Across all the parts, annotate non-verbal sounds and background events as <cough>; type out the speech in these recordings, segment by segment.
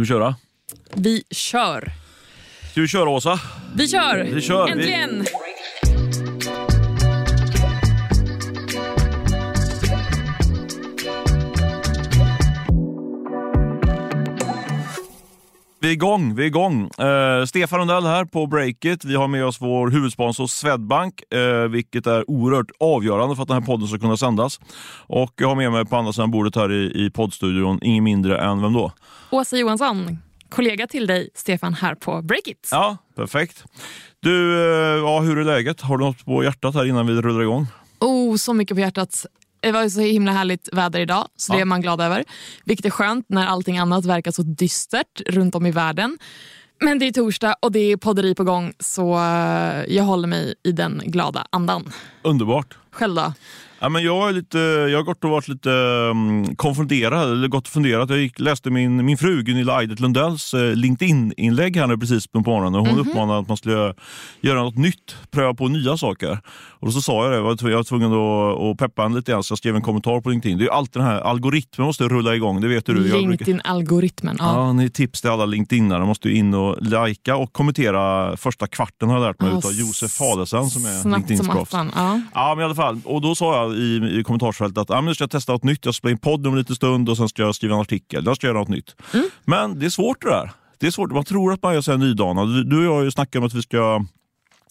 Ska vi köra? Vi kör. Ska vi köra Åsa? Vi kör! Vi kör. Äntligen! Vi är igång, vi är igång. Eh, Stefan Rundell här på Breakit. Vi har med oss vår huvudsponsor Swedbank, eh, vilket är oerhört avgörande för att den här podden ska kunna sändas. Och jag har med mig på andra sidan bordet här i, i poddstudion ingen mindre än vem då? Åsa Johansson, kollega till dig Stefan här på Breakit. Ja, perfekt. Du, eh, ja, hur är läget? Har du något på hjärtat här innan vi rullar igång? Oh, så mycket på hjärtat. Det var så himla härligt väder idag, så det Ja. är man glad över. Vilket är skönt när allting annat verkar så dystert runt om i världen. Men det är torsdag och det är podderi på gång, så eh, jag håller mig i den glada andan. Underbart. Själv då? Ja, men jag, är lite, jag har gått och varit lite um, konfunderad, eller gått och funderat. Jag gick, läste min, min fru Gunilla Eidet Lundells eh, LinkedIn-inlägg här nu precis på morgonen. Hon uppmanade att man skulle göra, något nytt, pröva på nya saker. Och så sa jag det, jag var jag var tvungen att, att peppa henne lite grann så jag skrev en kommentar på LinkedIn. Det är alltid den här algoritmen måste rulla igång, det vet du. LinkedIn-algoritmen. Ja. Ja, ni tips till alla LinkedInare. måste ju in och likea och kommentera första kvarten har jag lärt mig Ja, utav Josef Fadesen som är LinkedIn-proffs. Ja. Ja, men i alla fall. Och då sa jag i, i kommentarsfältet att ah, nu ska jag testa något nytt. Jag ska spela in podd om en liten stund och sen ska jag skriva en artikel. Jag ska göra något nytt. Men det är svårt det där. Det är svårt. Man tror att man är så här nydanad. Du- Du och jag har ju snackat om att vi ska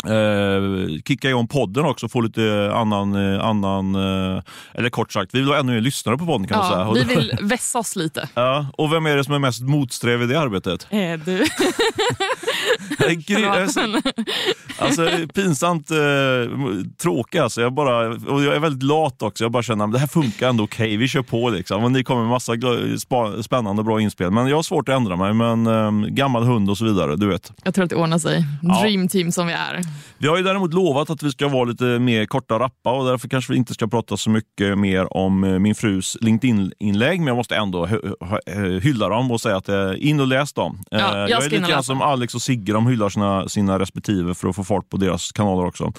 eh, kicka igång podden också, få lite annan, eh, annan eh, eller kort sagt, vi vill ha ännu mer lyssnare på podden kan man säga. Ja, vi vill <laughs> vässa oss lite. Ja, och vem är det som är mest motsträvig i det arbetet? Eh, du. <laughs> Jag är gry- jag är så- Alltså pinsamt eh, tråkig alltså. Jag, bara, och jag är väldigt lat också. Jag bara känner att det här funkar ändå okej, vi kör på liksom. Och ni kommer med massa spännande och bra inspel. Men jag har svårt att ändra mig. Men eh, gammal hund och så vidare, du vet. Jag tror att det ordnar sig. Ja. Dream team som vi är. Vi har ju däremot lovat att vi ska vara lite mer korta och rappa och därför kanske vi inte ska prata så mycket mer om eh, min frus LinkedIn-inlägg. Men jag måste ändå hy- hy- hylla dem och säga att in och läs dem. Ja, Eh, jag jag är lite grann som Alex och Sigge, de hyllar sina, sina respektive för att få fart på deras kanaler också.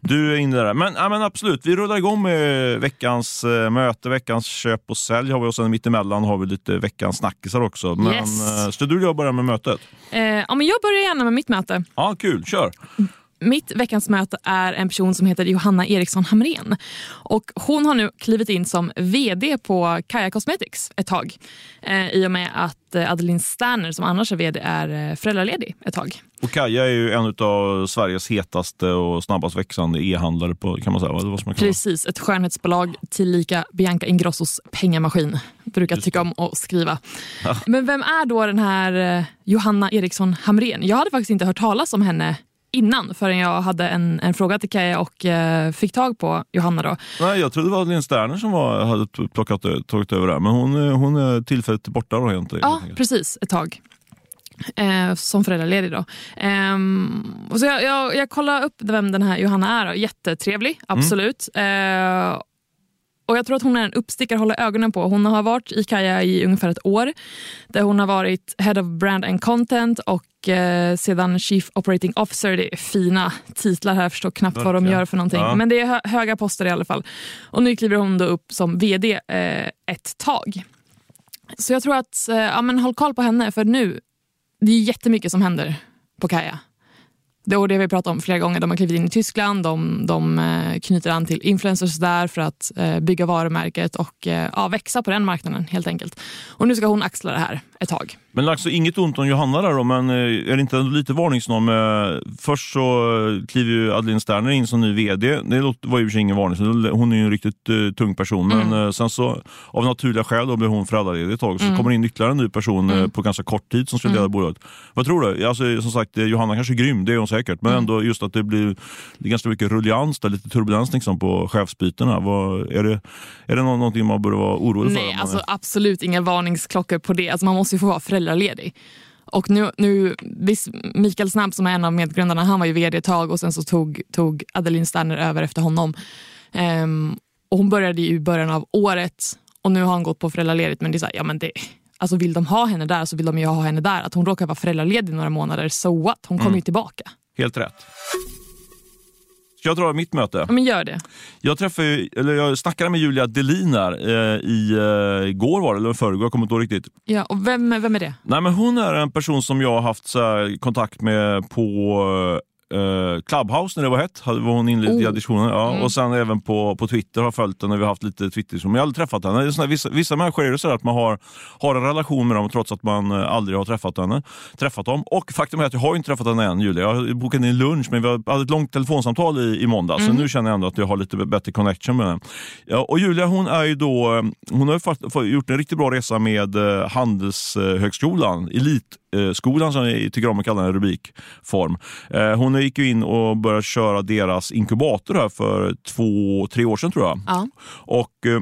Du är inne där. Men, ja, men absolut, vi rullar igång med veckans eh, möte, veckans köp och sälj har vi och sen mittemellan har vi lite veckans snackisar också. Men Yes. ska du och jag börja med mötet? Eh, ja, men jag börjar gärna med mitt möte. Ja, kul, kör! Mitt veckans möte är en person som heter Johanna Eriksson Hamrén. Och hon har nu klivit in som VD på Kaja Cosmetics ett tag. Eh, I och med att eh, Adeline Sterner, som annars är VD, är eh, föräldraledig ett tag. Och Kaja är ju en av Sveriges hetaste och snabbast växande e-handlare på, kan man säga. Vad man det? Precis, ett skönhetsbolag tillika Bianca Ingrossos pengamaskin. Brukar tycka om att skriva. Men vem är då den här eh, Johanna Eriksson Hamrén? Jag hade faktiskt inte hört talas om henne innan förrän jag hade en, en fråga till Kaja och eh, fick tag på Johanna. Då. Nej, jag trodde det var Linn Sterner som var, hade plockat, tagit över det här. Men hon, är- hon är tillfälligt borta då helt Ja, precis. Ett tag. Eh, som föräldraledig då. Ehm, och så jag, jag, jag kollade upp vem den här Johanna är. Då. Jättetrevlig, absolut. Eh, och Jag tror att hon är en uppstickare att hålla ögonen på. Hon har varit i Kaja i ungefär ett år. Där hon har varit Head of Brand and Content och eh, sedan Chief Operating Officer. Det är fina titlar här, jag förstår knappt vad de Verkligen. gör för någonting. Ja. Men det är hö- höga poster i alla fall. Och nu kliver hon då upp som VD eh, ett tag. Så jag tror att, eh, ja men håll koll på henne för nu, det är jättemycket som händer på Kaja. Det har det vi pratat om flera gånger. De har klivit in i Tyskland, de, de eh, knyter an till influencers där för att eh, bygga varumärket och eh, ja, växa på den marknaden helt enkelt. Och nu ska hon axla det här ett tag. Men alltså inget ont om Johanna där då, men eh, är det inte lite varningsnorm? eh, Först så eh, kliver ju Adeline Sterner in som ny VD. Det var ju ingen varning, hon är ju en riktigt eh, tung person. Men Mm. eh, sen så av naturliga skäl då blir hon föräldraledig ett tag. Så kommer det in ytterligare en ny person Mm. på ganska kort tid som ska leda bolaget. Vad tror du? Alltså, som sagt, Johanna kanske är grym, det är hon säkert. Mm. Men ändå just att det blir det ganska mycket rullians, där, lite turbulens liksom, på chefsbytena. Vad, är, det, är det nå- någonting man borde vara orolig för? Nej, alltså absolut inga varningsklockor på det. Alltså, man måste ju få vara föräldraledig. Och nu, nu, visst, Mikael Snabb som är en av medgrundarna, han var ju vd ett tag och sen så tog, tog Adeline Sterner över efter honom. Ehm, och hon började i början av året och nu har hon gått på föräldraledigt. Men det är så här, ja men det, alltså vill de ha henne där så vill de ju ha henne där. Att hon råkar vara föräldraledig några månader, so what? Hon kommer ju tillbaka. Helt rätt. Ska jag dra mitt möte? Ja, men gör det. Jag, träffade, eller jag snackade med Julia Delin här, eh, i, eh, igår var det, eller förrgår, jag kommer inte ihåg riktigt. Ja, och vem, vem är det? Nej, men hon är en person som jag har haft så här, kontakt med på Uh, Clubhouse när det var hett, var hon inledd i Oh. diskussionen. Ja. Mm. Och sen även på, på Twitter har följt henne, vi har haft lite twitter men jag har aldrig träffat henne. Det är såna, här- vissa, vissa människor är det så att man har, har en relation med dem trots att man eh, aldrig har träffat henne. Träffat dem. Och faktum är att jag har inte träffat henne än Julia. Jag har bokat in lunch men vi hade ett långt telefonsamtal i, i måndag så nu känner jag ändå att jag har lite bättre connection med henne. Ja, och Julia hon är ju då, eh, hon har gjort en riktigt bra resa med eh, Handelshögskolan, Elitskolan som jag tycker om att kalla den i rubrikform. Eh, Hon gick ju in och började köra deras inkubator här för två, tre år sedan tror jag. Ja. Och eh,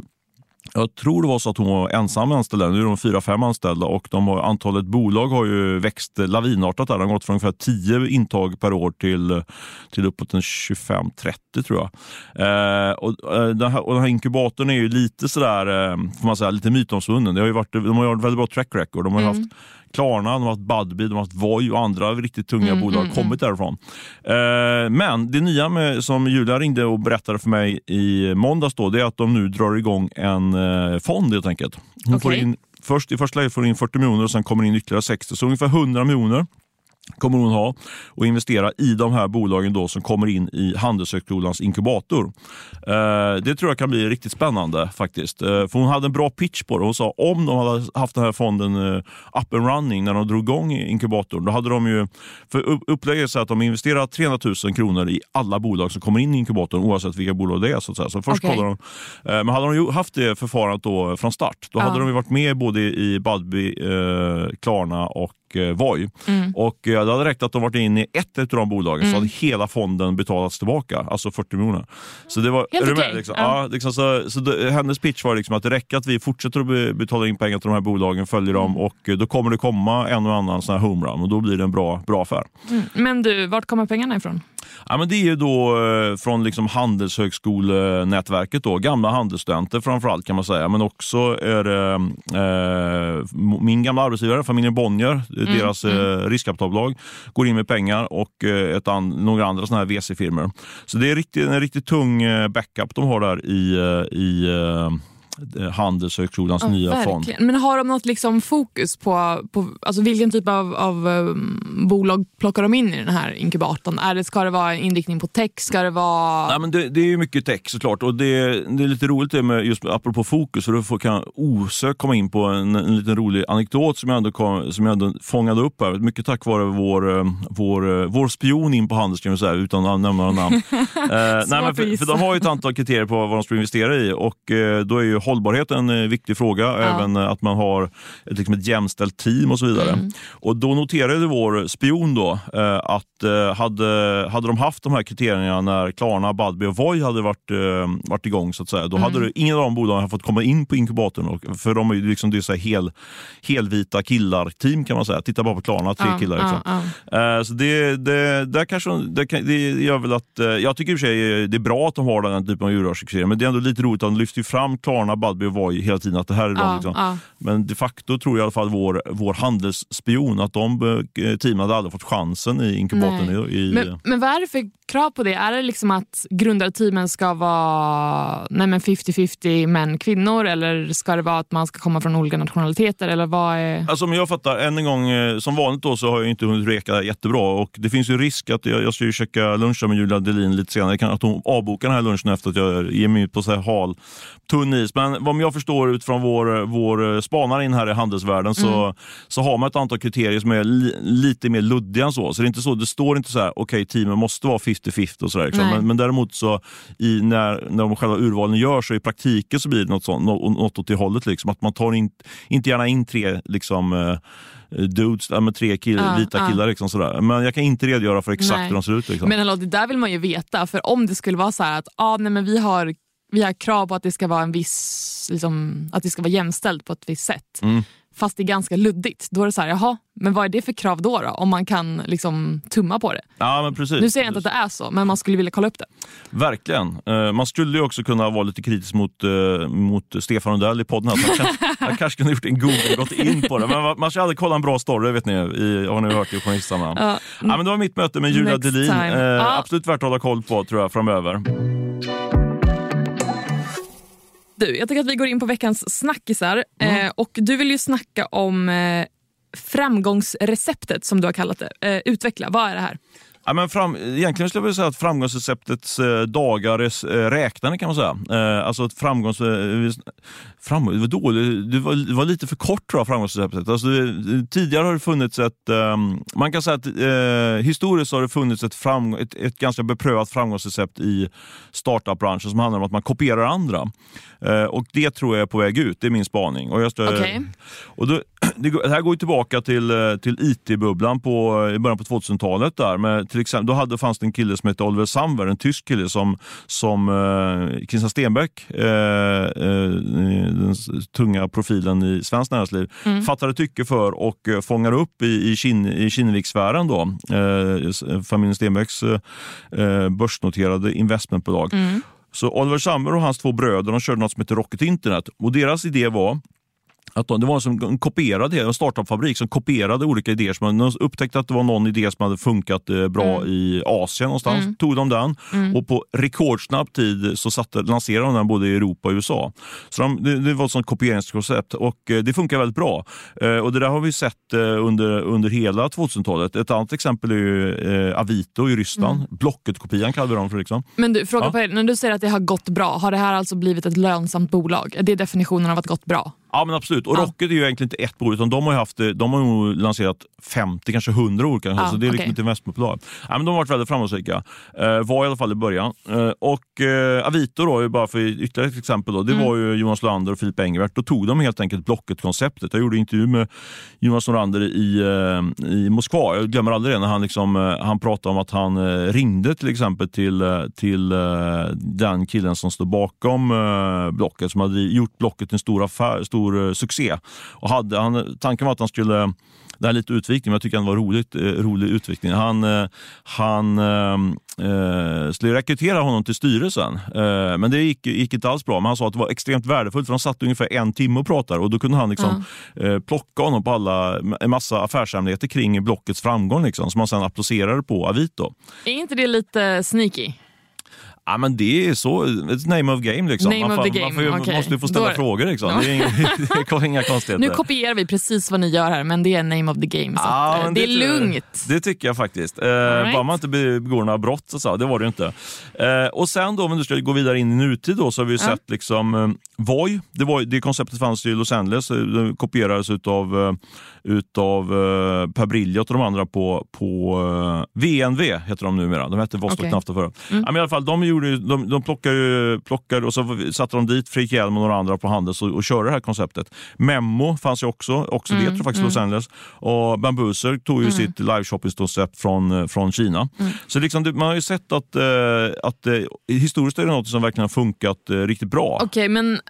jag tror det var så att hon var ensam anställd. Nu är de fyra, fem anställda och de har, antalet bolag har ju växt lavinartat. Där. De har gått från ungefär 10 intag per år till, till uppåt en 25-30 tror jag. Eh, och, eh, den här, och den här inkubatorn är ju lite sådär, eh, får man säga, lite mytomspunnen. Det har ju varit, de har ju haft väldigt bra track record. De har ju haft Klarna, de har haft Budbee, de har haft Voi och andra riktigt tunga bolag har kommit därifrån. Eh, men det nya med, som Julia ringde och berättade för mig i måndags då, det är att de nu drar igång en eh, fond helt enkelt. Hon får Okej. in, först, I första läget får hon in 40 miljoner och sen kommer in ytterligare 60, så ungefär 100 miljoner kommer hon ha och investera i de här bolagen då som kommer in i Handelshögskolans inkubator. Eh, det tror jag kan bli riktigt spännande faktiskt. Eh, för hon hade en bra pitch på det. Hon sa om de hade haft den här fonden eh, up and running när de drog igång inkubatorn, då hade de ju, för upp- upplägget är så att de investerar 300 000 kronor i alla bolag som kommer in i inkubatorn oavsett vilka bolag det är. Så, att säga. så först kollar de, men hade de haft det förfarandet då från start, då hade de ju varit med både i Budbee, Klarna och eh, Voi. Mm. Och eh, det hade räckt att de varit inne i ett av de bolagen så hade hela fonden betalats tillbaka, alltså 40 miljoner. Så det var, Helt är okej. Liksom? Ja. Ja. liksom, så, så det, hennes pitch var liksom att det räcker att vi fortsätter att be, betala in pengar till de här bolagen, följer Mm. dem och eh, då kommer det komma en och annan sån här homerun och då blir det en bra, bra affär. Mm. Men du, vart kommer pengarna ifrån? Ja, men det är ju då eh, från liksom Handelshögskolenätverket, då, gamla handelsstudenter framförallt kan man säga. Men också är det eh, min gamla arbetsgivare, familjen Bonnier, Mm, deras eh, riskkapitalbolag, går in med pengar och eh, ett an, några andra såna här VC-firmor. Så det är riktigt, en riktigt tung eh, backup de har där i, eh, i eh, Handelshögskolans Ja, nya fond. verkligen. Men har de något liksom fokus på, på alltså vilken typ av, av um, bolag plockar de in i den här inkubatorn? Är det, ska det vara en inriktning på tech? Ska det vara... Ja, men det, det är mycket tech såklart och det, det är lite roligt det med just apropå fokus för då får, kan jag osökt komma in på en, en liten rolig anekdot som jag ändå, kom, som jag ändå fångade upp här. Mycket tack vare vår, eh, vår, eh, vår spion in på Handels kan vi säga utan att nämna några namn. <laughs> eh, nej, men för, för de har ju ett antal kriterier på vad de ska investera i och eh, då är ju hållbarhet en eh, viktig fråga. Även eh, att man har ett, liksom ett jämställt team och så vidare. Mm. Och då noterade vår spion då eh, att eh, hade, hade de haft de här kriterierna när Klarna, Budbee och Voi hade varit, eh, varit igång så att säga, då Mm. hade det, ingen av de bolagen fått komma in på inkubatorn. Och, för de är ju liksom, det är så här hel, helvita killar-team kan man säga. Titta bara på Klarna, tre Ja, killar. ja, Liksom. ja. Eh, Så det, det, där kanske, det, det gör väl att, eh, jag tycker i och för sig det är bra att de har den här typen av djurrörelsekriterier, men det är ändå lite roligt att de lyfter fram Klarna, Och Voi hela tiden. Att det här är Ja, liksom. ja. Men de facto tror jag i alla fall vår, vår handelsspion att de eh, teamen hade aldrig fått chansen i inkubatorn. I, i, Men, men vad är det för krav på det? Är det liksom att grundarteamen ska vara nej men 50-50 män kvinnor eller ska det vara att man ska komma från olika nationaliteter? Eller vad är... Alltså om jag fattar, än en gång, eh, som vanligt då så har jag inte hunnit reka jättebra och det finns ju risk att jag, jag ska ju käka lunch med Julia Delin lite senare. Kan att hon avbokar den här lunchen efter att jag ger mig ut på så här hal, tunn is. Men vad jag förstår utifrån vår, vår spanare in här i handelsvärlden så, så har man ett antal kriterier som är li, lite mer luddiga än så. Så det, är inte så, det står inte så här, okej teamen måste vara 50-50 och sådär. Liksom. Men, men däremot så i, när, när de själva urvalen görs så i praktiken så blir det något, sånt, nå- något åt det hållet. Liksom. Att man tar in, inte gärna in tre liksom, eh, dudes, ja, men tre kill, Ja, vita ja. killar. Liksom, sådär. Men jag kan inte redogöra för exakt Nej. hur de ser ut. Liksom. Men hallå, det där vill man ju veta. För om det skulle vara så här att ah, nej, men vi, har, vi har krav på att det ska vara en viss, liksom, att det ska vara jämställt på ett visst sätt. Mm. fast det är ganska luddigt. Då är det så här, jaha, men vad är det för krav då, då om man kan liksom tumma på det? Ja, men precis. Nu säger jag inte att det är så, men man skulle vilja kolla upp det. Verkligen. Eh, man skulle ju också kunna vara lite kritisk mot, uh, mot Stefan Rundell i podden. Här. Man kanske, <laughs> jag kanske kunde gjort en Google och gått in på det. Men man, man ska aldrig kolla en bra story, vet ni. I, har ni hört i journalistsammanhang. Ja. ja, men det var mitt möte med Julia Delin. Eh, ja. Absolut värt att hålla koll på tror jag framöver. Du, jag tycker att vi går in på veckans snackisar. Mm. Eh, och du vill ju snacka om eh, framgångsreceptet som du har kallat det. Eh, utveckla, vad är det här? Ja, men fram, egentligen skulle jag vilja säga att framgångsreceptets eh, dagar är eh, räknade kan man säga. Eh, alltså framgångs... Fram, det, var dåligt, det, var, det var lite för kort tror jag, framgångsreceptet. Alltså, det, tidigare har det funnits ett... Eh, man kan säga att eh, historiskt har det funnits ett, fram, ett, ett ganska beprövat framgångsrecept i startup-branschen som handlar om att man kopierar andra. Eh, och Det tror jag är på väg ut, det är min spaning. Och jag okay. och då, det, här går ju tillbaka till, eh, till IT-bubblan på, i början på 2000-talet. Där, med, till exempel, då hade, fanns det en kille som hette Oliver Samwer, en tysk kille som, som eh, Christian Stenbeck, eh, eh, den tunga profilen i svenskt näringsliv, mm. fattade tycke för och eh, fångade upp i, i, Kin, i Kinnevikssfären. Då, eh, familjen Stenbecks eh, börsnoterade investmentbolag. Mm. Så Oliver Samwer och hans två bröder de körde något som heter Rocket Internet. Och Deras idé var att de, det var som en kopierad en startupfabrik som kopierade olika idéer. Som de upptäckte att det var någon idé som hade funkat eh, bra mm. i Asien någonstans. Mm. tog de den mm. och på rekordsnabb tid så satte, lanserade de den både i Europa och USA. Så de, det, det, var ett sånt kopieringskoncept och eh, det funkar väldigt bra. Eh, och Det där har vi sett under, under hela 2000-talet. Ett annat exempel är ju Avito i Ryssland. Mm. Blocket-kopian kallar vi dem för. Liksom. Men du, fråga ja. på er, när du säger att det har gått bra, har det här alltså blivit ett lönsamt bolag? Är det definitionen av att gått bra? Ja men absolut. Och ja. Rocket är ju egentligen inte ett bolag utan de har, haft, de har nog lanserat 50, kanske 100 olika. Ja, så det är liksom okay. inte investmentbolag. Ja, men de har varit väldigt framgångsrika. Eh, var i alla fall i början. Eh, och eh, Avito, då, bara för ytterligare ett exempel, då, det mm. var ju Jonas Lander och Filip Engvert. Då tog de helt enkelt Blocket-konceptet. Jag gjorde en intervju med Jonas Lander i, eh, i Moskva. Jag glömmer aldrig det när han, liksom, eh, han pratade om att han eh, ringde till exempel till, till den killen som stod bakom Blocket, som hade gjort Blocket en stor affär, stor succé. Och hade, han, tanken var att han skulle det här är lite utvikning, men jag tycker det var roligt, eh, rolig utvikning. Han, eh, han eh, skulle rekrytera honom till styrelsen, eh, men det gick, gick, inte alls bra. Men han sa att det var extremt värdefullt, för de satt ungefär en timme och pratade och då kunde han liksom, mm. plocka honom på alla, en massa affärshemligheter kring Blockets framgång, liksom, som han sen applicerade på Avito. Är inte det lite sneaky? Ja, men det är så, it's name of game. Liksom. Name man, of the game. man får, okay. måste få ställa Då... frågor. Liksom. Det, är inga, <laughs> det är inga konstigheter. Nu kopierar vi precis vad ni gör här, men det är name of the game. Ja, det, det, är lugnt. Det tycker jag faktiskt. Eh, right. Bara man inte begår några brott, så, så, det var det inte. Eh, och sen då, om du ska gå vidare in i nutid, då, så har vi ja. sett liksom, eh, Voi. Det, var, det konceptet fanns i Los Angeles, det kopierades utav, eh, utav eh, Per Brilliot och de andra på, på eh, VNV, heter de numera. De hette Vostok okay. Förut. Mm. Ja, men i alla fall, de gjorde, de, de plockade, plockade och så satte de dit Fredrik Hjelm och några andra på Handels och, och körde det här konceptet. Memo fanns ju också, också mm, det tror jag faktiskt mm. Los Angeles. Och Bambuser tog ju mm. sitt live-shopping-koncept från, eh, från Kina. Mm. Så liksom, man har ju sett att, eh, att eh, historiskt är det något som verkligen har funkat riktigt bra. Okej, okay, men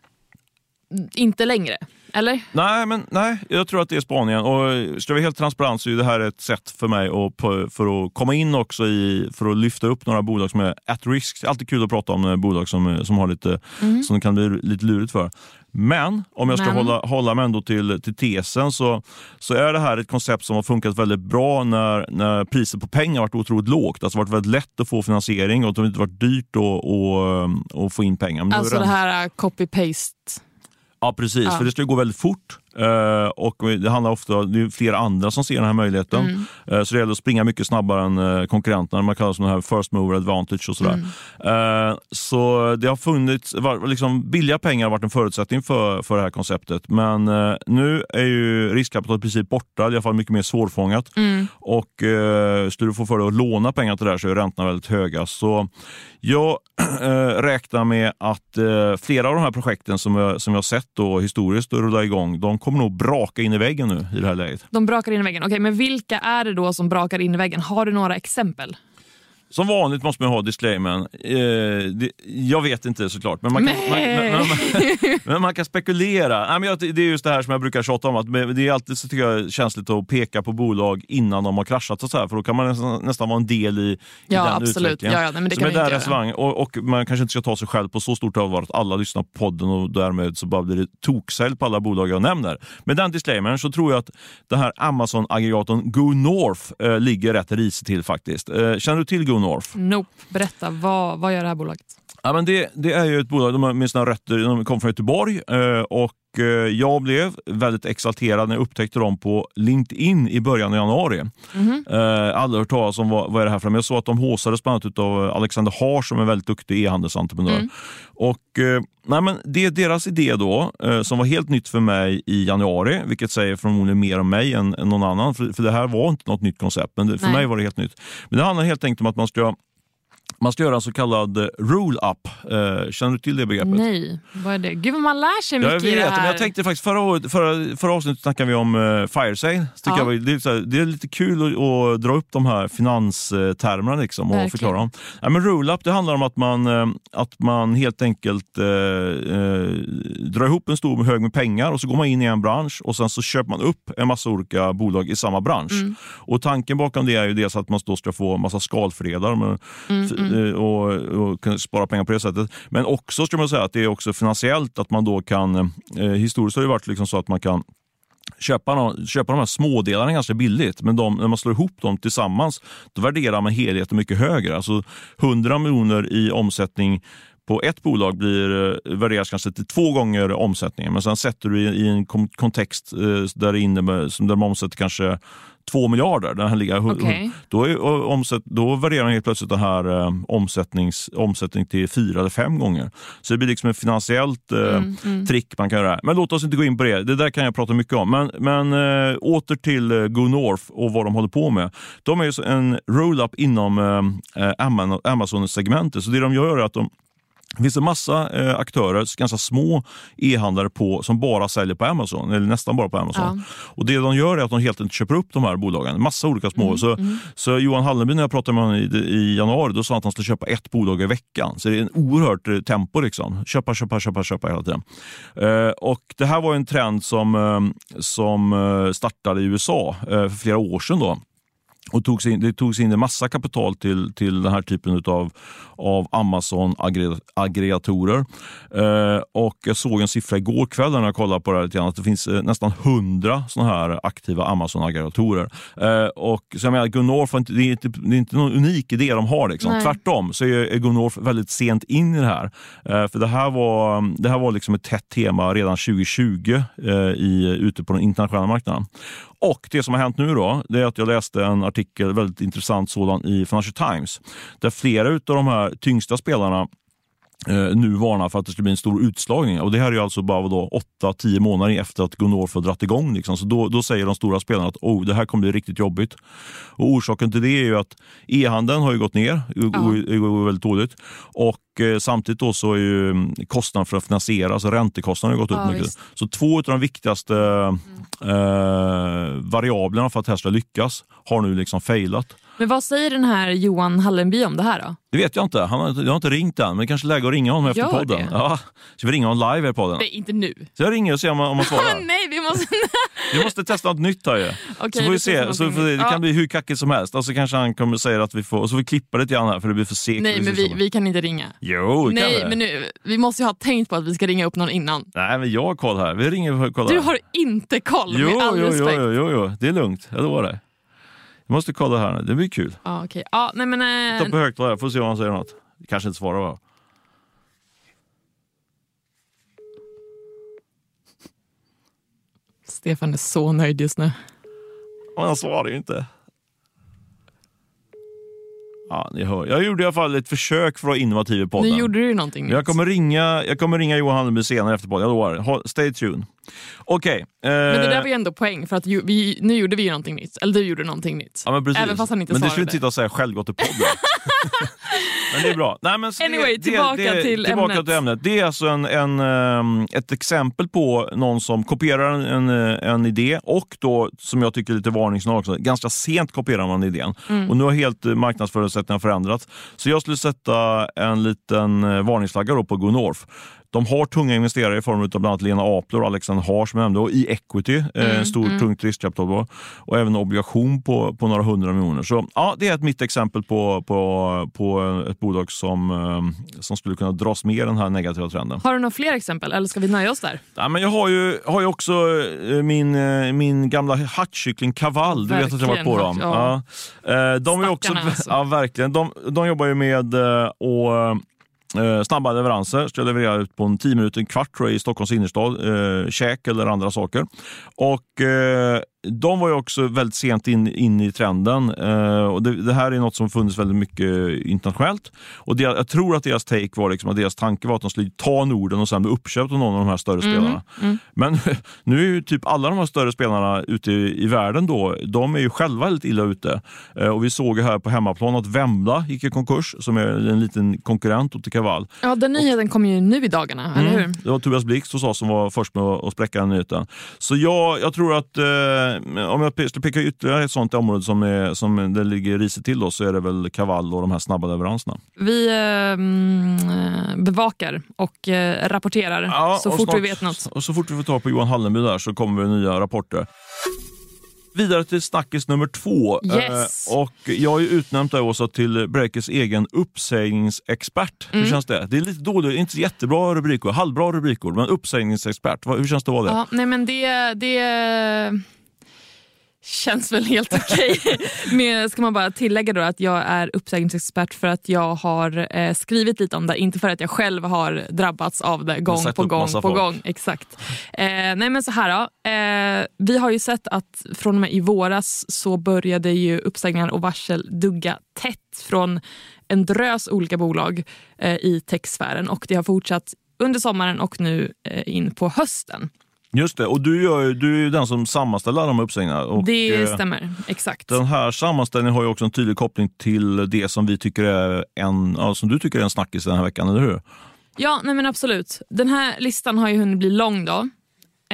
inte längre? Eller? Nej, men, nej, jag tror att det är spaningen. Och ska vi vara helt transparent så är det här ett sätt för mig att, för att komma in också i, för att lyfta upp några bolag som är at risk. Det alltid kul att prata om eh, bolag som, som, har lite, mm. som det kan bli lite lurigt för. Men om jag ska Men. hålla, hålla mig ändå till, till tesen så, så är det här ett koncept som har funkat väldigt bra när, när priset på pengar varit otroligt lågt. Alltså varit väldigt lätt att få finansiering och det har inte varit dyrt att, att, att få in pengar. Men alltså det här copy-paste Ja, precis. Ja. För det ska gå väldigt fort. Uh, och Det handlar ofta det är flera andra som ser den här möjligheten. Mm. Uh, så det gäller att springa mycket snabbare än uh, konkurrenterna. Man kallar det som här first mover advantage och sådär. Mm. så det har funnits, var, liksom, billiga pengar har varit en förutsättning för, för det här konceptet. Men nu är ju riskkapitalet i princip borta, i alla fall mycket mer svårfångat. Mm. Och skulle du få för dig att låna pengar till det här så är räntorna väldigt höga. Så jag <clears throat> räknar med att flera av de här projekten som jag, som jag sett då, historiskt rulla igång, de kommer nog braka in i väggen nu i det här läget. De brakar in i väggen. Okej, men vilka är det då som brakar in i väggen? Har du några exempel? Som vanligt måste man ha disclaimern. Eh, det, jag vet inte såklart, men man kan, man, men, men, men man kan spekulera. Nej, men jag, det är just det här som jag brukar tjata om, att det är alltid så tycker jag, känsligt att peka på bolag innan de har kraschat, och så här, för då kan man nästan, nästan vara en del i, i Ja, den absolut. utvecklingen. Ja, ja, nej, men det Så kan där resonemang, och, och man kanske inte ska ta sig själv på så stort allvar att alla lyssnar på podden och därmed så bara blir det toksälj på alla bolag jag nämner. Med den disclaimern så tror jag att den här Amazon-aggregatorn Go North eh, ligger rätt risigt till faktiskt. Eh, känner du till Go North? Nope. Berätta, vad, vad gör det här bolaget? Ja, men det, det är ju ett bolag, de med sina rötter, de kom från Göteborg eh, och eh, jag blev väldigt exalterad när jag upptäckte dem på LinkedIn i början av januari. Eh, aldrig hört talas om vad, vad är det här för men Jag såg att de håsades bland annat av Alexander Haar som är en väldigt duktig e-handelsentreprenör. Och, eh, nej, men det är deras idé då, som var helt nytt för mig i januari, vilket säger förmodligen mer om mig än, än någon annan, för, för det här var inte något nytt koncept, men det, för Nej. mig var det helt nytt. Men det handlar helt enkelt om att man ska man ska göra en så kallad eh, roll-up. Eh, känner du till det begreppet? Nej, vad är det? Gud vad man lär sig Ja, mycket jag i det vet, här. men jag tänkte faktiskt förra, förra, förra avsnittet snackade vi om uh, fire sale. Så tycker Ja. jag, det, är så här, det är lite kul att, att dra upp de här finanstermerna liksom, och Verkligen. förklara dem. Ja, men roll-up det handlar om att man, eh, att man helt enkelt eh, eh, drar ihop en stor hög med pengar och så går man in i en bransch och sen så köper man upp en massa olika bolag i samma bransch. Mm. Och Tanken bakom det är ju dels att man då ska få en massa skalfördelar men, Mm, f- eh, och, och kunna spara pengar på det sättet. Men också ska man säga att det är också finansiellt att man då kan, eh, historiskt har det varit liksom så att man kan köpa, nå- köpa de här smådelarna ganska billigt, men de, när man slår ihop dem tillsammans, då värderar man helheten mycket högre. Alltså 100 miljoner i omsättning på ett bolag blir, eh, värderas kanske till två gånger omsättningen, men sen sätter du i, i en kontext eh, där, inne, som där man omsätter kanske två miljarder. Den här ligger, Okej. då, är, omsätt, då värderar man helt plötsligt den här eh, omsättnings, omsättning till fyra eller fem gånger. Så det blir liksom ett finansiellt eh, trick man kan göra. Men låt oss inte gå in på det. Det där kan jag prata mycket om. Men, men eh, åter till eh, Go North och vad de håller på med. De är en roll-up inom eh, Amazon- Amazon-segmentet. Så det de gör är att de det finns en massa eh, aktörer, ganska små e-handlare på, som bara säljer på Amazon, eller nästan bara på Amazon. Och Det de gör är att de helt enkelt köper upp de här bolagen, massa olika små. så, så Johan Hallenby, när jag pratade med honom i, i januari, då sa han att han skulle köpa ett bolag i veckan. Så det är en oerhört eh, tempo. Liksom. Köpa, köpa, köpa, köpa hela tiden. Eh, och Det här var en trend som, eh, som eh, startade i USA eh, för flera år sedan. Då. Och togs in, det togs in en massa kapital till, till den här typen av, av Amazon-aggregatorer. Eh, och jag såg en siffra igår kväll när jag kollade på det här lite grann, att det finns eh, nästan 100 såna här aktiva Amazon-aggregatorer. Eh, och så jag menar, Gunnorf, det är inte, det är inte någon unik idé de har. Liksom. Nej. Tvärtom så är, Gunnorf väldigt sent in i det här. För det här var, det här var liksom ett tätt tema redan 2020 eh, i, ute på den internationella marknaden. Och det som har hänt nu då, det är att jag läste en artikel, väldigt intressant sådan, i Financial Times. Där flera av de här tyngsta spelarna eh, nu varnar för att det ska bli en stor utslagning. Och Det här är ju alltså bara 8-10 månader efter att Gunnorf har dratt igång. Liksom. Så då, då säger de stora spelarna att oh, det här kommer bli riktigt jobbigt. Och Orsaken till det är ju att e-handeln har ju gått ner, det går, väldigt dåligt. Och eh, samtidigt då så är ju mm, kostnaden för att finansiera, alltså räntekostnaden har gått upp Ja, mycket. visst. Så två av de viktigaste eh, variablerna för att det här ska lyckas har nu liksom failat. Men vad säger den här Johan Hallenby om det här då? Det vet jag inte. Han har, jag har inte ringt än, men det kanske är läge att ringa honom efter Gör podden. det? Ja, ska vi ringa honom live i podden? Nej, inte nu. Så jag ringer och ser om han, om han svarar. <laughs> Nej, vi måste... <laughs> Vi måste testa något nytt här ju. Okej, så får vi se. Så får, det kan Ja. bli hur kackigt som helst. Och så kanske han kommer säga att vi får, och så får vi klippa lite grann här för det blir för segt. Nej, men vi, vi kan inte ringa. Jo, det kan Nej, vi. men nu, vi måste ju ha tänkt på att vi ska ringa upp någon innan. Nej, men jag har koll här. Vi ringer och kollar. Du har inte koll, jo, med all jo, jo, respekt. jo, jo, jo, det är lugnt. Jag lovar dig. Jag måste kolla här nu. Det blir kul. Ja, okej. Ja, nej, men, Ta eh, på högtalare, får se om han säger något. Kanske inte svarar va? Stefan är så nöjd just nu. Men han svarar ju inte. Ja, ni hör. Jag gjorde i alla fall ett försök för att vara innovativ i podden. Nu gjorde du ju någonting Men jag kommer ringa, jag kommer ringa Johan Hallenby senare efter podden, jag lovar. Stay tuned. Okej. eh, Men det där var ju ändå poäng, för att ju, vi, nu gjorde vi ju någonting nytt. Eller du gjorde någonting nytt. Ja, men precis. Även fast han inte men det svarade. skulle inte sitta och säga självgott i podden. <laughs> men det är bra. Nej, men Anyway, det, tillbaka det, till tillbaka ämnet. till ämnet. Det är alltså en, en, ehm, ett exempel på någon som kopierar en, en, idé och då, som jag tycker är lite varningssignal också, ganska sent kopierar man idén. Mm. Och nu har helt eh, marknadsförare förutsättningarna förändrats. Så jag skulle sätta en liten eh, varningsflagga på North. De har tunga investerare i form av bland annat Lena Apler och Alexander Haar som jag nämnde och i equity, mm, en stor mm. tungt riskkapital och även obligation på, på några hundra miljoner. Så ja, det är ett mitt exempel på, på, på ett bolag som, eh, som skulle kunna dras med i den här negativa trenden. Har du några fler exempel eller ska vi nöja oss där? Ja, men jag har ju, har ju också eh, min, eh, min gamla hattkyckling Kaval. Du vet att jag varit på dem. Ja. Ja. De är också, alltså. ja, verkligen. De, de jobbar ju med Eh, Eh, snabba leveranser. Ska leverera ut på en 10 minuter, en kvart tror jag, i Stockholms innerstad. Eh, käk eller andra saker. Och eh, de var ju också väldigt sent in, in i trenden. Eh, och det, det, här är något som funnits väldigt mycket internationellt. Och det, jag tror att deras take var liksom, att deras tanke var att de skulle ta Norden och sen bli uppköpt av någon av de här större mm. spelarna. Mm. Men <laughs> nu är ju typ alla de här större spelarna ute i, i världen då, de är ju själva väldigt illa ute. Eh, och vi såg ju här på hemmaplan att Vembla gick i konkurs, som är en liten konkurrent till Kaval. Ja, den nyheten kom ju nu i dagarna, mm. eller hur? Det var Tobias Blixt hos oss som var först med att spräcka den nyheten. Så jag, jag tror att eh, om jag ska peka ytterligare ett sånt område som, är, som det ligger risigt till då, så är det väl Kaval och de här snabba leveranserna. Vi eh, bevakar och eh, rapporterar ja, så fort snart, vi vet något. Och så fort vi får tag på Johan Hallenby där så kommer det nya rapporter vidare till snackis nummer två. Yes. Eh, och jag har ju utnämnt dig Åsa till Breakers egen uppsägningsexpert. Mm. Hur känns det? Det är lite dåligt, inte jättebra rubrikord, halvbra rubrikord, men uppsägningsexpert. Hur känns det att vara det? Ja, nej men det, det känns väl helt okej. <laughs> Okay. ska man bara tillägga då att jag är uppsägningsexpert för att jag har eh, skrivit lite om det, inte för att jag själv har drabbats av det gång på gång på folk. gång. Exakt. Eh, nej men så här då. Eh, vi har ju sett att från och med i våras så började ju uppsägningar och varsel dugga tätt från en drös olika bolag eh, i techsfären och det har fortsatt under sommaren och nu eh, in på hösten. Just det, och du, gör, du är ju den som sammanställer de uppsägningarna. Och, det eh, stämmer, exakt. Den här sammanställningen har ju också en tydlig koppling till det som vi tycker är en, ja, som du tycker är en snackis den här veckan, eller hur? Ja, nej men absolut. Den här listan har ju hunnit bli lång. då.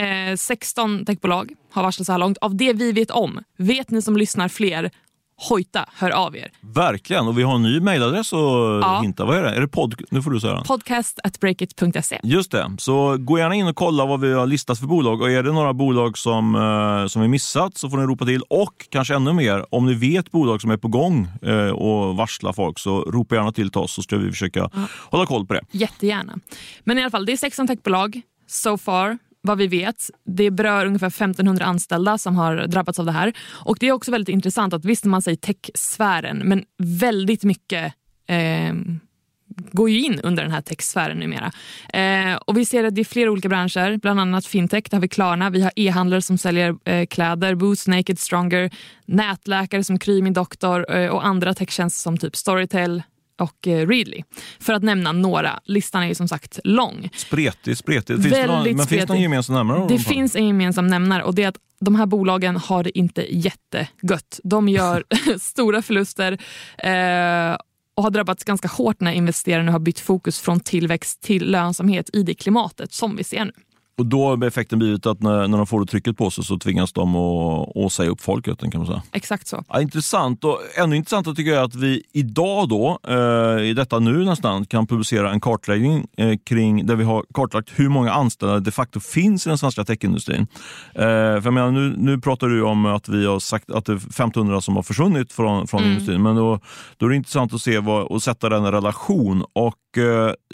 Eh, 16 techbolag har varslat så här långt. Av det vi vet om, vet ni som lyssnar fler hojta, hör av er. Verkligen, och vi har en ny mejladress att ja. hinta. Vad är det? Är det pod nu får du säga. Podcast at breakit.se. Just det, så gå gärna in och kolla vad vi har listat för bolag. Och är det några bolag som, uh, som vi missat så får ni ropa till. Och kanske ännu mer, om ni vet bolag som är på gång uh, och varslar folk så ropa gärna till till oss så ska vi försöka ja. hålla koll på det. Jättegärna. Men i alla fall, det är 16 techbolag so far vad vi vet. Det berör ungefär 1500 anställda som har drabbats av det här. Och Det är också väldigt intressant att visst man säger techsfären, men väldigt mycket eh, går ju in under den här techsfären numera. Eh, och vi ser att det är flera olika branscher, bland annat fintech. Där har vi Klarna, vi har e-handlare som säljer eh, kläder, Boots, Naked, Stronger, nätläkare som Kry, Min Doktor eh, och andra techtjänster som typ Storytel, och eh, Readly. För att nämna några. Listan är ju som sagt lång. Spretig, spretig. Finns det någon, men finns det någon gemensam nämnare? Det finns en gemensam nämnare och det är att de här bolagen har det inte jättegött. De gör <laughs> <laughs> stora förluster eh, och har drabbats ganska hårt när investerarna har bytt fokus från tillväxt till lönsamhet i det klimatet som vi ser nu. Och då har effekten blivit att när, när de får det trycket på sig så tvingas de att, att säga upp folket. kan man säga. Exakt så. Ja, intressant. Och ännu intressantare tycker jag att vi idag då, eh, i detta nu nästan, kan publicera en kartläggning eh, kring där vi har kartlagt hur många anställda de facto finns i den svenska techindustrin. Eh, för menar, nu, nu pratar du om att vi har sagt att det är 1500 som har försvunnit från, från mm. industrin. Men då, då är det intressant att se vad, och sätta den i relation. Och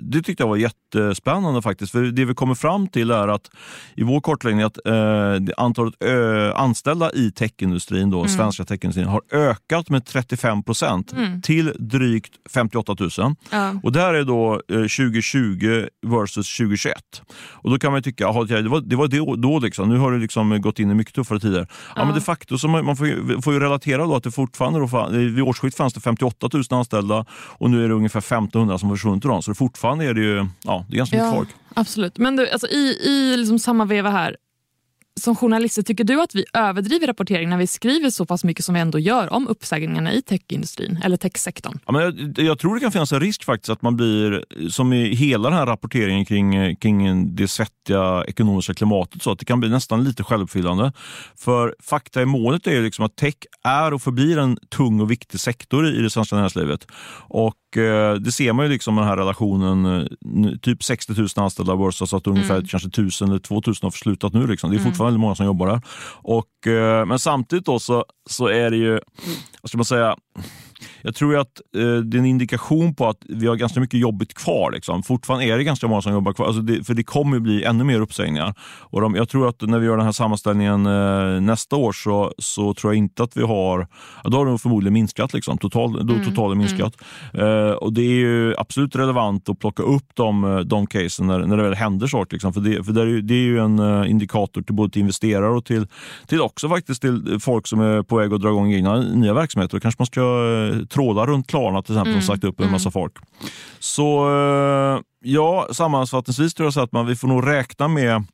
det tyckte jag var jättespännande faktiskt. För det vi kommer fram till är att i vår kartläggning att eh, antalet ö, anställda i techindustrin, då, mm. svenska techindustrin, har ökat med 35 procent mm. till drygt 58 000. Ja. Och det här är då eh, 2020 versus 2021. Och då kan man tycka, aha, det var, det var då, då liksom. nu har det liksom gått in i mycket tuffare tider. Ja, ja. men de facto, så man, man får, får ju relatera då att det fortfarande, då, vid årsskiftet fanns det 58 000 anställda och nu är det ungefär 1500 som försvunnit dem. Så fortfarande är det ju ja, det är ganska mycket folk. Absolut. Men du, alltså, i, i liksom samma veva här som journalister, tycker du att vi överdriver rapportering när vi skriver så pass mycket som vi ändå gör om uppsägningarna i techindustrin eller techsektorn? Ja, men jag, jag tror det kan finnas en risk faktiskt att man blir, som i hela den här rapporteringen kring, kring det svettiga ekonomiska klimatet, så att det kan bli nästan lite självuppfyllande. För fakta i målet är ju liksom att tech är och förblir en tung och viktig sektor i det svenska näringslivet. Och det ser man ju liksom den här relationen, eh, typ 60 000 anställda så att ungefär mm. kanske 1000 eller 2000 har slutat nu. Liksom. Det är mm. fortfarande väldigt många som jobbar där. Och, eh, men samtidigt då så, så är det ju, vad ska man säga, jag tror att eh, det är en indikation på att vi har ganska mycket jobbigt kvar. Liksom. Fortfarande är det ganska många som jobbar kvar, alltså det, för det kommer bli ännu mer uppsägningar. Och de, jag tror att när vi gör den här sammanställningen eh, nästa år så, så tror jag inte att vi har, ja, då har de förmodligen minskat. Liksom. Total, då mm. totalen mm. minskat. Mm. Eh, och det är ju absolut relevant att plocka upp de, de casen när, när det väl händer saker. Liksom. För, det, för det, är ju, det är ju en uh, indikator till både till investerare och till, till också faktiskt till folk som är på väg att dra igång egna nya verksamheter. Då kanske man ska uh, trådar runt Klarna till exempel mm. som sagt upp en mm. massa folk. Så eh, ja, sammanfattningsvis tror jag så att man, vi får nog räkna med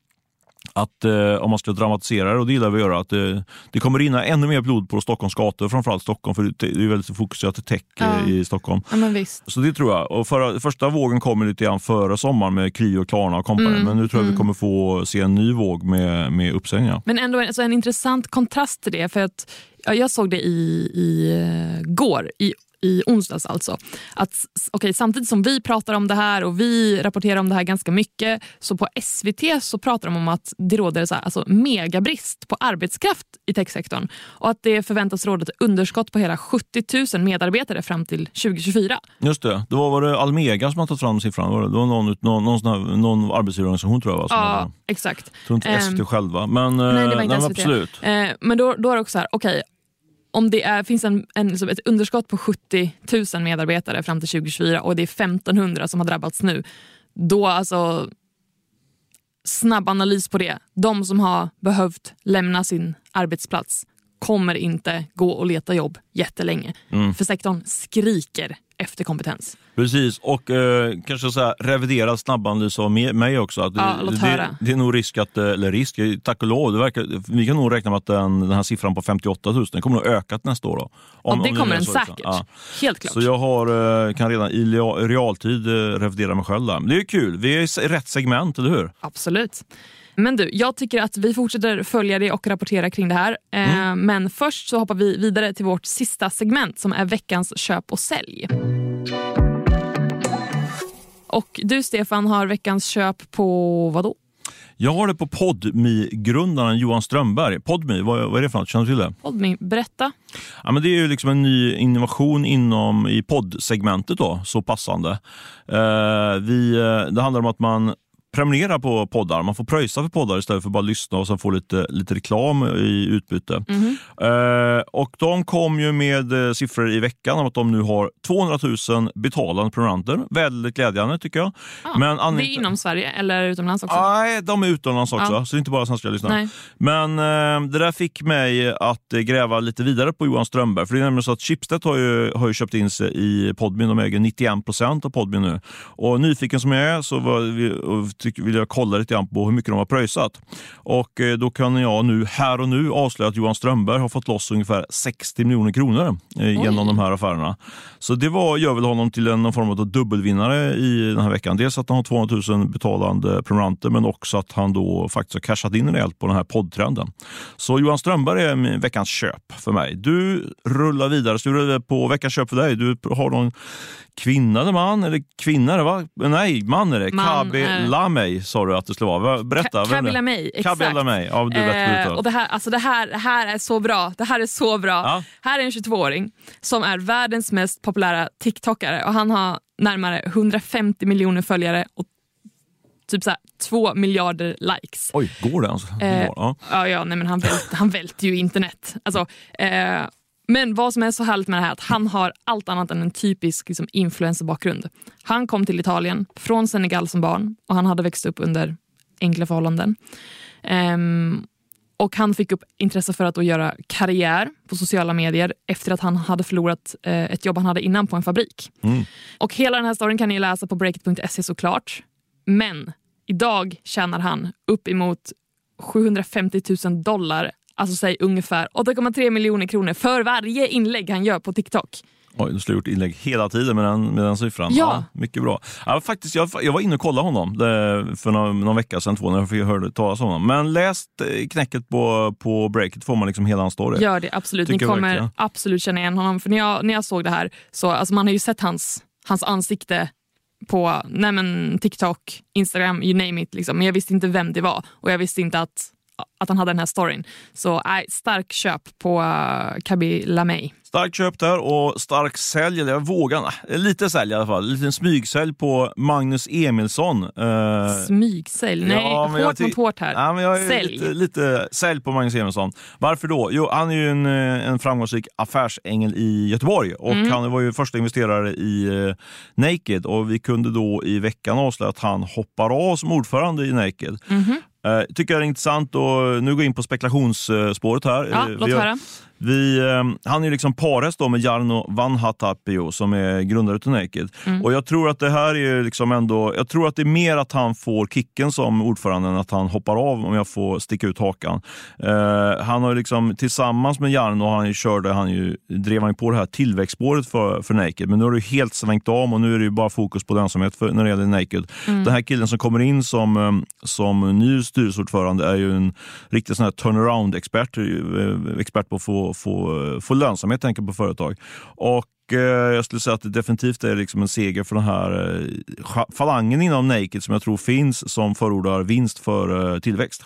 att eh, om man ska dramatisera det, och det gillar vi att göra, att eh, det kommer rinna ännu mer blod på Stockholms gator, framförallt Stockholm, för det är väldigt fokuserat till tech ja. Eh, i Stockholm. Ja, Så det tror jag. Och för, första vågen kommer lite grann före sommaren med Kry och Klarna och kompani, mm. men nu tror jag mm. vi kommer få se en ny våg med, med uppsägningar. Men ändå alltså en intressant kontrast till det, för att jag såg det i, i uh, går i i onsdags alltså. Att, okay, samtidigt som vi pratar om det här och vi rapporterar om det här ganska mycket så på SVT så pratar de om att det råder så här, alltså, megabrist på arbetskraft i techsektorn och att det förväntas råda ett underskott på hela 70 000 medarbetare fram till 2024. Just det, det var, var det Almega som har tagit fram siffran? Var det, det var någon, någon, någon, någon arbetsgivarorganisation tror jag. Va, ja, hade, exakt. Jag tror inte SVT um, själva, men, nej, det var inte nej, SVT. absolut. Uh, men då, då är det också så här, okej, okay, om det är, finns en, en, liksom ett underskott på 70 000 medarbetare fram till 2024 och det är 1500 som har drabbats nu, då alltså snabb analys på det. De som har behövt lämna sin arbetsplats kommer inte gå och leta jobb jättelänge. Mm. För sektorn skriker efter kompetens. Precis, och eh, kanske så här, reviderad snabbanalys av mig också. Att ja, det, det, det, är nog risk att, eh, eller risk, tack och lov, det verkar, vi kan nog räkna med att den, den här siffran på 58 000 den kommer att öka nästa år. Då, om, ja, det kommer den säkert. Ja. Helt klart. Så jag har, eh, kan redan i realtid eh, revidera mig själv där. Men det är kul, vi är i rätt segment, eller hur? Absolut. Men du, jag tycker att vi fortsätter följa det och rapportera kring det här. Eh, mm. Men först så hoppar vi vidare till vårt sista segment som är veckans köp och sälj. Och du Stefan har veckans köp på vad då? Jag har det på Podmi-grundaren Johan Strömberg. Podmi, vad, vad är det för något? Känner du till det? Podmi, berätta. Ja, men det är ju liksom en ny innovation inom i poddsegmentet, då, så passande. Eh, vi, eh, det handlar om att man prenumerera på poddar. Man får pröjsa för poddar istället för bara lyssna och sen få lite, lite reklam i utbyte. Mm. Eh, och De kom ju med eh, siffror i veckan om att de nu har 200 000 betalande prenumeranter. Väldigt glädjande tycker jag. Ah, Men det är inom Sverige eller utomlands också? Nej, de är utomlands också. Ah. Så det är inte bara svenska lyssnare. Men eh, det där fick mig att gräva lite vidare på Johan Strömberg. För det är nämligen så att Schibsted har ju, har ju köpt in sig i Podmin. De äger 91 procent av Podmin nu. Och nyfiken som jag är så var, vill jag kolla lite grann på hur mycket de har pröjsat. Och eh, då kan jag nu här och nu avslöja att Johan Strömberg har fått loss ungefär 60 miljoner kronor eh, genom de här affärerna. Så det var, gör väl honom till en form av dubbelvinnare i den här veckan. Dels att han har 200 000 betalande prenumeranter men också att han då faktiskt har cashat in rejält på den här poddtrenden. Så Johan Strömberg är veckans köp för mig. Du rullar vidare. Så du på veckans köp för dig. Du har någon kvinna eller man? Eller kvinna, va? Nej, man är det. Man är... Lamey sa du att det skulle vara. Berätta. Kabe Lamey, exakt. Lamey. Ja, du vet eh, och det, här, alltså det, här, det här är så bra. Det här är så bra. Ja. Här är en 22-åring som är världens mest populära TikTokare och han har närmare 150 miljoner följare och typ så två miljarder likes. Oj, går det? Alltså? Eh, ja. ja, ja nej, men han, vält, han välter ju internet. Alltså, eh, men vad som är så härligt med det här är att han har allt annat än en typisk liksom, influencerbakgrund. Han kom till Italien från Senegal som barn och han hade växt upp under enkla förhållanden. Um, och Han fick upp intresse för att göra karriär på sociala medier efter att han hade förlorat eh, ett jobb han hade innan på en fabrik. Mm. Och Hela den här storyn kan ni läsa på breakit.se såklart. Men idag tjänar han upp emot 750 000 dollar, alltså säg ungefär 8,3 miljoner kronor för varje inlägg han gör på TikTok. Oj, du skulle ha gjort inlägg hela tiden med den, med den siffran. Ja. mycket bra. Ja, faktiskt, jag, jag var inne och kollade honom det, för någon, någon vecka sedan, två, när jag hörde talas om honom. Men läst eh, knäcket på, på breaket får man liksom hela hans story. Gör det absolut. Ni Tycker jag kommer verkligen. absolut känna igen honom. För när jag, när jag såg det här, så alltså man har ju sett hans, hans ansikte på nej men, TikTok, Instagram, you name it. Liksom. Men jag visste inte vem det var och jag visste inte att, att han hade den här storyn. Så nej, stark köp på uh, Kabi Lamey. Starkt köp där och stark sälj, eller jag vågar, lite sälj i alla fall. En liten smygsälj på Magnus Emilsson. Eh, Smygsälj. Nej, Ja, jag hårt ty- mot hårt här. Ja, men jag Sälj. Lite, lite sälj på Magnus Emilsson. Varför då? Jo, han är ju en, eh, en framgångsrik affärsängel i Göteborg och Mm. han var ju första investerare i eh, Naked och vi kunde då i veckan avslöja att han hoppar av som ordförande i Naked. Mhm. Eh, tycker jag är intressant och nu går jag in på spekulationsspåret här. Ja, Eh, låt höra. Vi, eh, han är liksom då med Jarno Vanhatapio som är grundare till Naked. Mm. Och jag tror att det här är liksom ändå, jag tror att det är mer att han får kicken som ordförande än att han hoppar av om jag får sticka ut hakan. Eh, han har liksom tillsammans med Jarno han körde, han ju, drev han ju på det här tillväxtspåret för, för Naked. Men nu har det helt svängt om och nu är det ju bara fokus på lönsamhet för, när det gäller Naked. Den här killen som kommer in som, eh, som ny styrelseordförande är ju en riktig sån här turnaround-expert. eh, Expert på att få, få, få lönsamhet enkelt på företag. Och eh, jag skulle säga att det definitivt är liksom en seger för den här eh, falangen inom Naked som jag tror finns som förordar vinst för eh, tillväxt.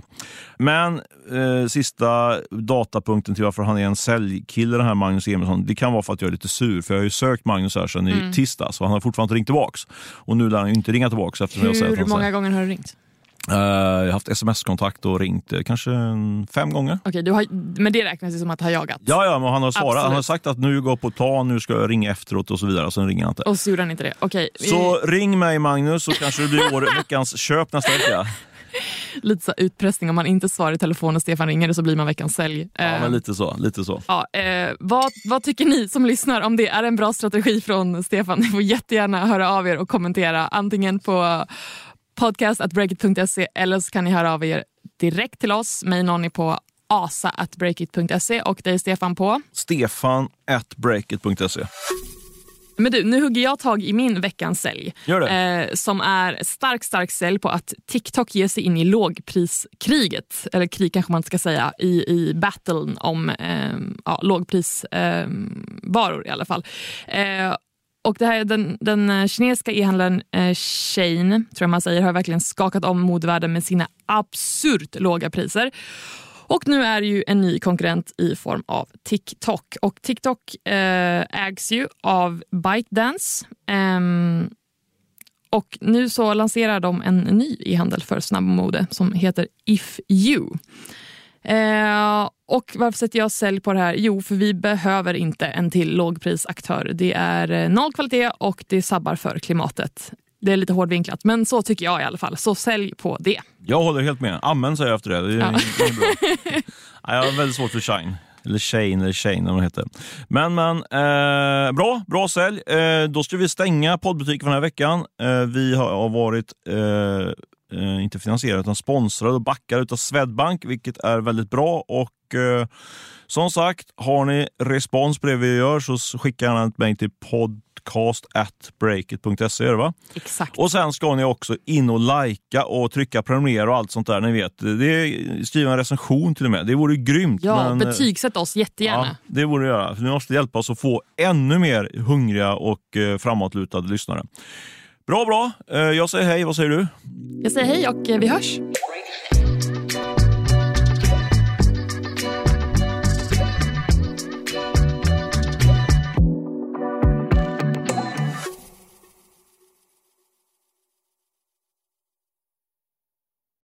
Men eh, sista datapunkten till varför han är en säljkille den här Magnus Emilsson, det kan vara för att jag är lite sur för jag har ju sökt Magnus här sedan i tisdags och han har fortfarande inte ringt tillbaks. Och nu lär han ju inte ringa tillbaks eftersom jag Hur att han många säger- gånger har du ringt? Eh, jag har haft sms-kontakt och ringt eh, kanske fem gånger. Okej, du har, men det räknas ju som att ha jagat. Ja, ja, men han har svarat. Han har Absolut. sagt att nu går jag på plan, nu ska jag ringa efteråt och så vidare. Sen ringer han inte. Och så gjorde han inte det. Okej, Så ring mig Magnus så kanske det blir år, <laughs> veckans köp nästa vecka. <laughs> lite så utpressning. Om man inte svarar i telefon och Stefan ringer så blir man veckans sälj. Ja, Eh, men lite så. Lite så. Ja, eh, vad, vad tycker ni som lyssnar om det är en bra strategi från Stefan? Ni får jättegärna höra av er och kommentera antingen på podcast.breakit.se eller så kan ni höra av er direkt till oss. Mig når ni på asa.breakit.se och dig Stefan på. Stefan at breakit.se. Men du, nu hugger jag tag i min veckans sälj. Gör det. Eh, som är stark, stark sälj på att TikTok ger sig in i lågpriskriget. Eller krig kanske man ska säga. I, i battlen om eh, ja, lågprisvaror eh, i alla fall. Eh, och det här, den, den eh, kinesiska e-handlaren eh, Shein, tror jag man säger, har verkligen skakat om modevärlden med sina absurt låga priser. Och nu är det ju en ny konkurrent i form av TikTok. Och TikTok eh, ägs ju av ByteDance. Ehm, och nu så lanserar de en ny e-handel för snabbmode som heter If You. Eh, och varför sätter jag sälj på det här? Jo, för vi behöver inte en till lågprisaktör. Det är eh, noll kvalitet och det sabbar för klimatet. Det är lite hårdvinklat, men så tycker jag i alla fall. Så sälj på det. Jag håller helt med. Amen säger jag efter det. Det är, Ja. det är jag har väldigt svårt för Shine. Eller Shane, eller Shane eller vad det heter. Men, men eh, bra, bra sälj. Eh, då ska vi stänga poddbutiken för den här veckan. Eh, vi har, har varit eh, inte finansierade utan sponsrade och backade utav Swedbank, vilket är väldigt bra. Och eh, som sagt, har ni respons på det vi gör så skicka gärna ett mejl till podcast.breakit.se. är det Va? Exakt. Och sen ska ni också in och lajka och trycka prenumerera och allt sånt där. Ni vet, det skriva en recension till och med. Det vore grymt. Ja, men, eh, betygsätt oss jättegärna. Ja, det borde göra. För ni måste hjälpa oss att få ännu mer hungriga och eh, framåtlutade lyssnare. Bra, bra. Eh, jag säger hej. Vad säger du? Jag säger hej och eh, vi hörs.